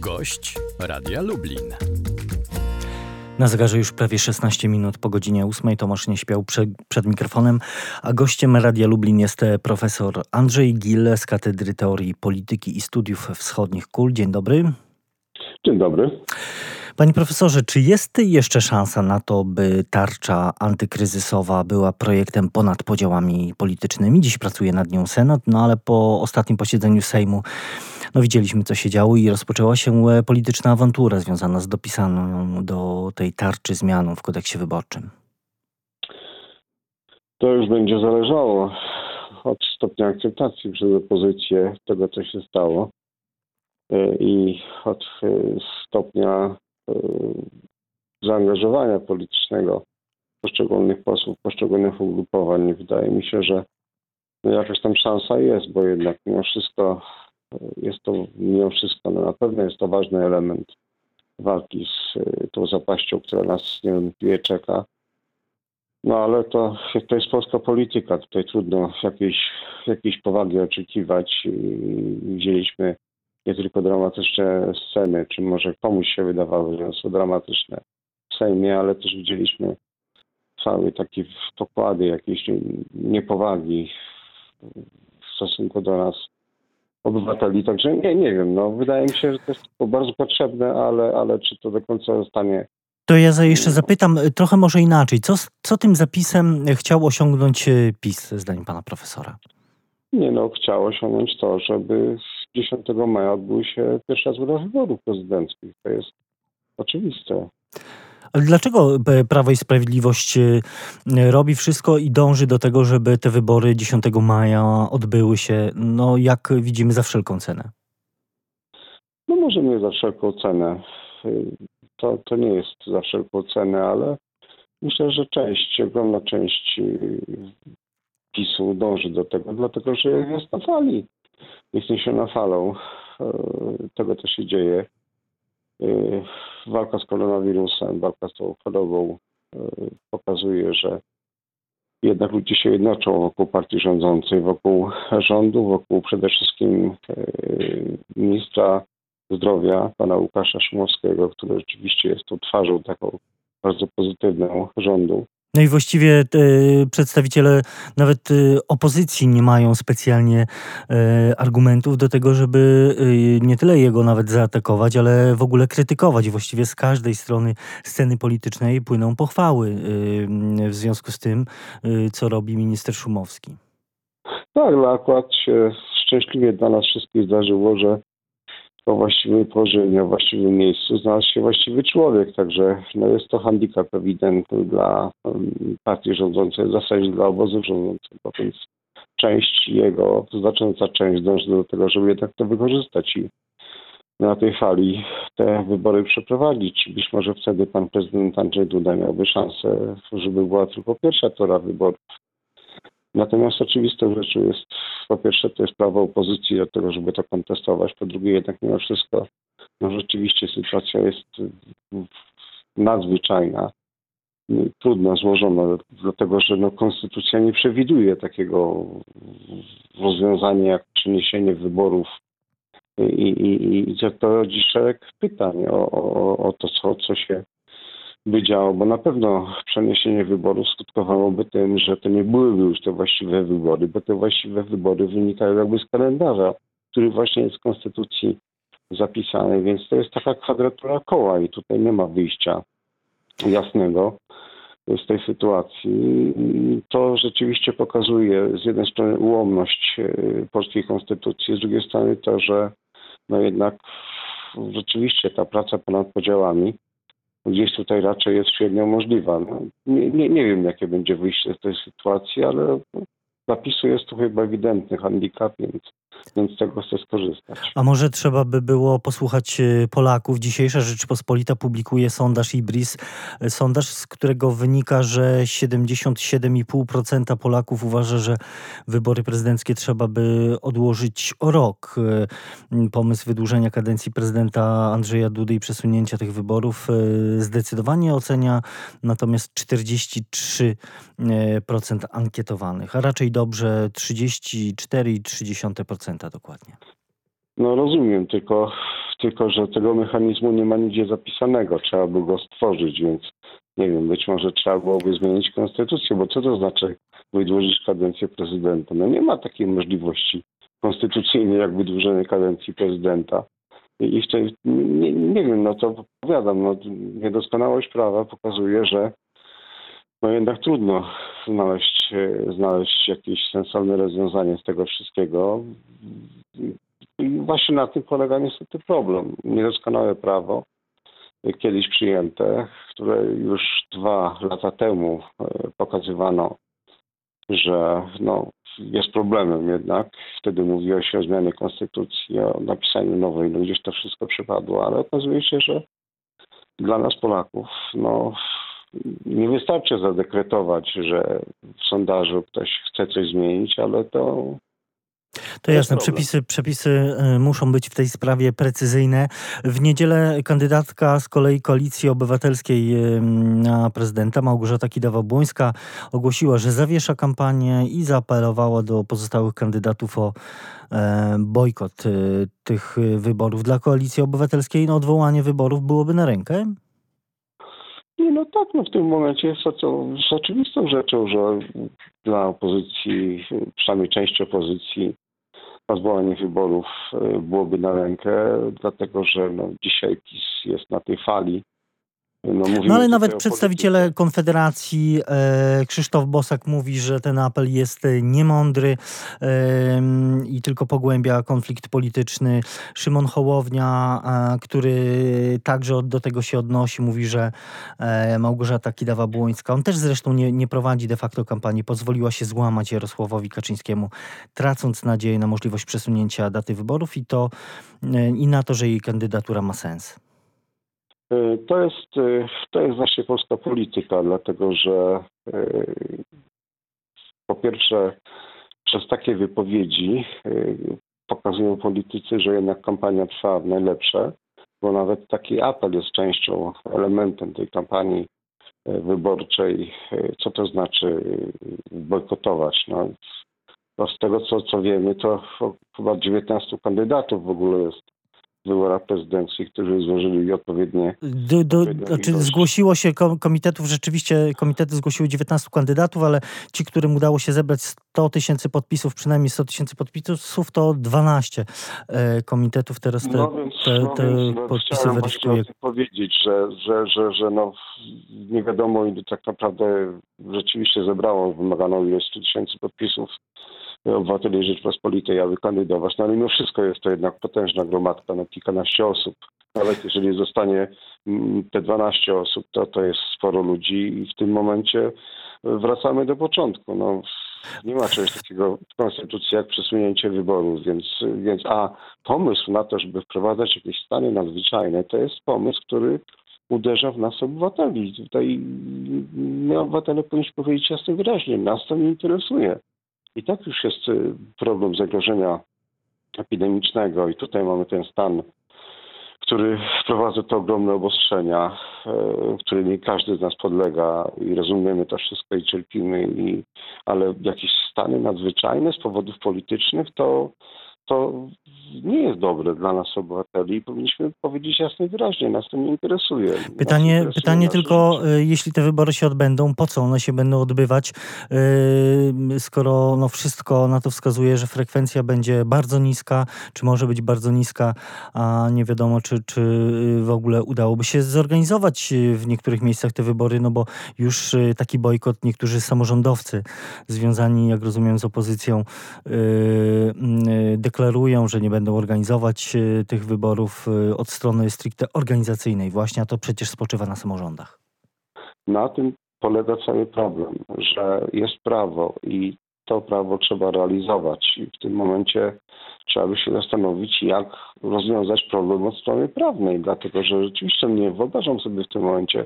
Gość Radia Lublin. Na zegarze już prawie 16 minut po godzinie 8. Tomasz nie śpiał przed, przed mikrofonem, a gościem Radia Lublin jest profesor Andrzej Gil z Katedry Teorii Polityki i Studiów Wschodnich KUL. Dzień dobry. Dzień dobry. Panie profesorze, czy jest jeszcze szansa na to, by tarcza antykryzysowa była projektem ponad podziałami politycznymi? Dziś pracuje nad nią Senat, no ale po ostatnim posiedzeniu Sejmu no widzieliśmy, co się działo i rozpoczęła się e, polityczna awantura związana z dopisaną do tej tarczy zmianą w kodeksie wyborczym. To już będzie zależało od stopnia akceptacji przez opozycję tego, co się stało e, i od e, stopnia zaangażowania politycznego poszczególnych posłów, poszczególnych ugrupowań. Wydaje mi się, że jakaś tam szansa jest, bo jednak mimo wszystko jest to mimo wszystko, no na pewno jest to ważny element walki z y, tą zapaścią, która nas niewątpliwie czeka. No ale to, to jest polska polityka. Tutaj trudno jakiejś, jakiejś powagi oczekiwać. Widzieliśmy nie tylko dramatyczne sceny, czy może komuś się wydawało, że są dramatyczne w Sejmie, ale też widzieliśmy cały taki pokłady jakiejś niepowagi w stosunku do nas obywateli. Także nie, nie wiem. No, wydaje mi się, że to jest bardzo potrzebne, ale, ale czy to do końca zostanie to ja jeszcze zapytam e, trochę może inaczej. Co, co tym zapisem chciał osiągnąć e, PiS, zdaniem pana profesora? Nie no, chciał osiągnąć to, żeby 10 maja odbyły się pierwsze raz wyborów prezydenckich. To jest oczywiste. Ale dlaczego e, Prawo i Sprawiedliwość e, robi wszystko i dąży do tego, żeby te wybory 10 maja odbyły się, no jak widzimy, za wszelką cenę? No może nie za wszelką cenę. To, to nie jest za wszelką cenę, ale myślę, że część, ogromna część PiSu dąży do tego, dlatego że jest na fali. Jest niesiona falą e, tego, co się dzieje. Y, walka z koronawirusem, walka z tą chorobą y, pokazuje, że jednak ludzie się jednoczą wokół partii rządzącej, wokół rządu, wokół przede wszystkim y, ministra zdrowia, pana Łukasza Szumowskiego, który rzeczywiście jest tą twarzą taką bardzo pozytywną rządu. No i właściwie e, przedstawiciele nawet e, opozycji nie mają specjalnie e, argumentów do tego, żeby nie tyle jego nawet zaatakować, ale w ogóle krytykować. Właściwie z każdej strony sceny politycznej płyną pochwały w związku z tym, co robi minister Szumowski. Tak, no akurat się szczęśliwie dla nas wszystkich zdarzyło, że o właściwym porze, właściwym miejscu znalazł się właściwy człowiek. Także no jest to handicap ewidentny dla partii rządzącej, w zasadzie dla obozu rządzącego, więc część jego, znacząca część dąży do tego, żeby jednak to wykorzystać i na tej fali te wybory przeprowadzić. Być może wtedy pan prezydent Andrzej Duda miałby szansę, żeby była tylko pierwsza tura wyborów. Natomiast oczywistą rzeczą jest, po pierwsze, to jest prawo opozycji do tego, żeby to kontestować. Po drugie, jednak mimo wszystko, no rzeczywiście sytuacja jest nadzwyczajna, trudno złożona, dlatego że no, konstytucja nie przewiduje takiego rozwiązania jak przeniesienie wyborów i, i, i to rodzi szereg pytań o, o, o to, co, co się by działo, bo na pewno przeniesienie wyborów skutkowałoby tym, że to nie byłyby już te właściwe wybory, bo te właściwe wybory wynikają jakby z kalendarza, który właśnie jest w Konstytucji zapisany, więc to jest taka kwadratura koła i tutaj nie ma wyjścia jasnego z tej sytuacji. To rzeczywiście pokazuje z jednej strony ułomność e, polskiej konstytucji, z drugiej strony to, że no jednak rzeczywiście ta praca ponad podziałami gdzieś tutaj raczej jest średnio możliwa. No, nie, nie, nie wiem, jakie będzie wyjście z tej sytuacji, ale zapisu jest tu chyba ewidentny handicap, więc więc z tego chcę skorzystać. A może trzeba by było posłuchać e, Polaków? Dzisiejsza Rzeczpospolita publikuje sondaż IBRIS, sondaż, z którego wynika, że 77,5% Polaków uważa, że wybory prezydenckie trzeba by odłożyć o rok. E, pomysł wydłużenia kadencji prezydenta Andrzeja Dudy i przesunięcia tych wyborów zdecydowanie ocenia natomiast 43% ankietowanych, a raczej dobrze 34,3% dokładnie. No rozumiem, tylko tylko że tego mechanizmu nie ma nigdzie zapisanego. Trzeba by go stworzyć, więc nie wiem, być może trzeba byłoby zmienić konstytucję, bo co to znaczy wydłużyć kadencję prezydenta? No nie ma takiej możliwości konstytucyjnej jak wydłużenie kadencji prezydenta. I w tej, nie, nie wiem, no to powiadam, no, niedoskonałość prawa pokazuje, że no jednak trudno znaleźć, znaleźć jakieś sensowne rozwiązanie z tego wszystkiego. I właśnie na tym polega niestety problem. Niedoskonałe prawo, kiedyś przyjęte, które już dwa lata temu e, pokazywano, że no, jest problemem jednak. Wtedy mówiło się o zmianie konstytucji, o napisaniu nowej, no gdzieś to wszystko przypadło, ale okazuje się, że dla nas Polaków no, nie wystarczy zadekretować, że w sondażu ktoś chce coś zmienić, ale to to jasne, przepisy, przepisy y, muszą być w tej sprawie precyzyjne. W niedzielę kandydatka z kolei Koalicji Obywatelskiej y, na prezydenta, Małgorzata Kidawa-Błońska, ogłosiła, że zawiesza kampanię i zaapelowała do pozostałych kandydatów o e, bojkot y, tych wyborów. Dla Koalicji Obywatelskiej no, odwołanie wyborów byłoby na rękę? Nie, no tak, no w tym momencie jest to, to z oczywistą rzeczą, że dla opozycji, przynajmniej części opozycji, zwołanie wyborów e, byłoby na rękę, dlatego że no, dzisiaj PiS jest na tej fali no, no, ale nawet przedstawiciele Konfederacji, e, Krzysztof Bosak mówi, że ten apel jest e, niemądry e, i tylko pogłębia konflikt polityczny. Szymon Hołownia, e, który także do tego się odnosi, mówi, że e, Małgorzata Kidawa-Błońska, on też zresztą nie, nie prowadzi de facto kampanii, pozwoliła się złamać Jarosławowi Kaczyńskiemu, tracąc nadzieję na możliwość przesunięcia daty wyborów i, to, e, i na to, że jej kandydatura ma sens. Y, to jest, y, to jest właśnie polska polityka, dlatego że y, po pierwsze przez takie wypowiedzi pokazują politycy, że jednak kampania trwa w najlepsze, bo nawet taki apel jest częścią, elementem tej kampanii wyborczej. Co to znaczy bojkotować? No, z tego, co, co wiemy, to chyba 19 kandydatów w ogóle jest wyborach prezydenckich, którzy złożyli odpowiednie... Do, do, znaczy zgłosiło się komitetów, rzeczywiście komitety zgłosiły 19 kandydatów, ale ci, którym udało się zebrać 100 tysięcy podpisów, przynajmniej 100 tysięcy podpisów, to 12 e, komitetów teraz te, no więc, te, te no więc, podpisy weryfikuje. powiedzieć, że, że, że, że no, nie wiadomo ile tak naprawdę rzeczywiście zebrało wymaganą ilość 100 tysięcy podpisów obywateli Rzeczpospolitej, aby kandydować. No ale mimo wszystko jest to jednak potężna gromadka, no kilkanaście osób. Nawet jeżeli zostanie mm, te 12 osób, to to jest sporo ludzi i w tym momencie wracamy do początku. No, nie ma czegoś takiego w konstytucji jak przesunięcie wyborów, więc, więc a pomysł na to, żeby wprowadzać jakieś stany nadzwyczajne, to jest pomysł, który uderza w nas obywateli. Tutaj my obywatele powinniśmy powiedzieć jasno wyraźnie, nas to nie interesuje. I tak już jest y, problem zagrożenia epidemicznego. I tutaj mamy ten stan, który wprowadza te ogromne obostrzenia, y, którymi każdy z nas podlega. I rozumiemy to wszystko i cierpimy, i, ale jakieś stany nadzwyczajne z powodów politycznych to to nie jest dobre dla nas obywateli i powinniśmy powiedzieć jasno i wyraźnie, nas to nie interesuje. Pytanie, interesuje pytanie tylko, życie. jeśli te wybory się odbędą, po co one się będą odbywać, yy, skoro no wszystko na to wskazuje, że frekwencja będzie bardzo niska, czy może być bardzo niska, a nie wiadomo, czy, czy w ogóle udałoby się zorganizować w niektórych miejscach te wybory, no bo już yy, taki bojkot niektórzy samorządowcy związani, jak rozumiem, z opozycją yy, deklarują deklarują, że nie będą organizować e, tych wyborów e, od strony stricte organizacyjnej właśnie, a to przecież spoczywa na samorządach. Na tym polega cały problem, że jest prawo i to prawo trzeba realizować i w tym momencie trzeba by się zastanowić, jak rozwiązać problem od strony prawnej, dlatego że rzeczywiście nie wyobrażam sobie w tym momencie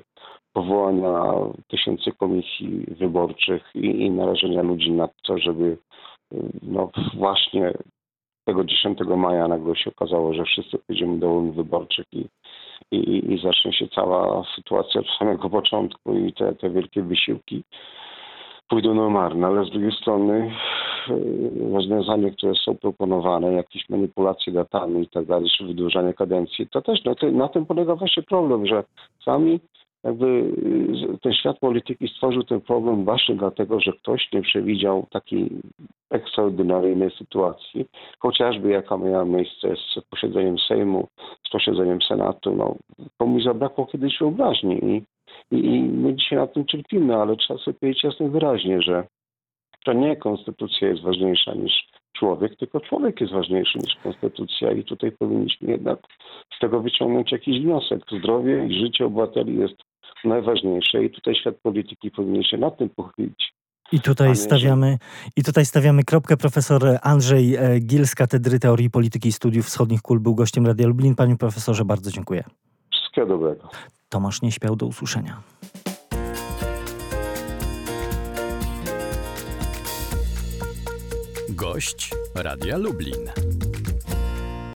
powołania tysięcy komisji wyborczych i, i narażenia ludzi na to, żeby no właśnie tego 10 maja nagle się okazało, że wszyscy pójdziemy do urn wyborczych i, i, i zacznie się cała sytuacja od samego początku i te, te wielkie wysiłki pójdą na marne, ale z drugiej strony y, rozwiązania, które są proponowane, jakieś manipulacje datami i tak dalej, czy wydłużanie kadencji, to też na, na tym polega właśnie problem, że sami jakby y, ten świat polityki stworzył ten problem właśnie dlatego, że ktoś nie przewidział takiej ekstraordynaryjnej sytuacji, chociażby jaka miała miejsce z posiedzeniem Sejmu, z posiedzeniem Senatu. No, komuś zabrakło kiedyś wyobraźni i, i, i my dzisiaj na tym cierpimy, ale trzeba sobie powiedzieć jasno wyraźnie, że to nie konstytucja jest ważniejsza niż człowiek, tylko człowiek jest ważniejszy niż konstytucja i tutaj powinniśmy jednak z tego wyciągnąć jakiś wniosek. Zdrowie i życie obywateli jest najważniejsze i tutaj świat polityki powinien się nad tym pochylić. I tutaj stawiamy, i tutaj stawiamy kropkę. Profesor Andrzej e, Gil z Katedry Teorii Polityki i Studiów Wschodnich KUL był gościem Radia Lublin. Panie profesorze, bardzo dziękuję. Wszystkiego dobrego. Tomasz Nieśpiał, do usłyszenia. Gość Radia Lublin.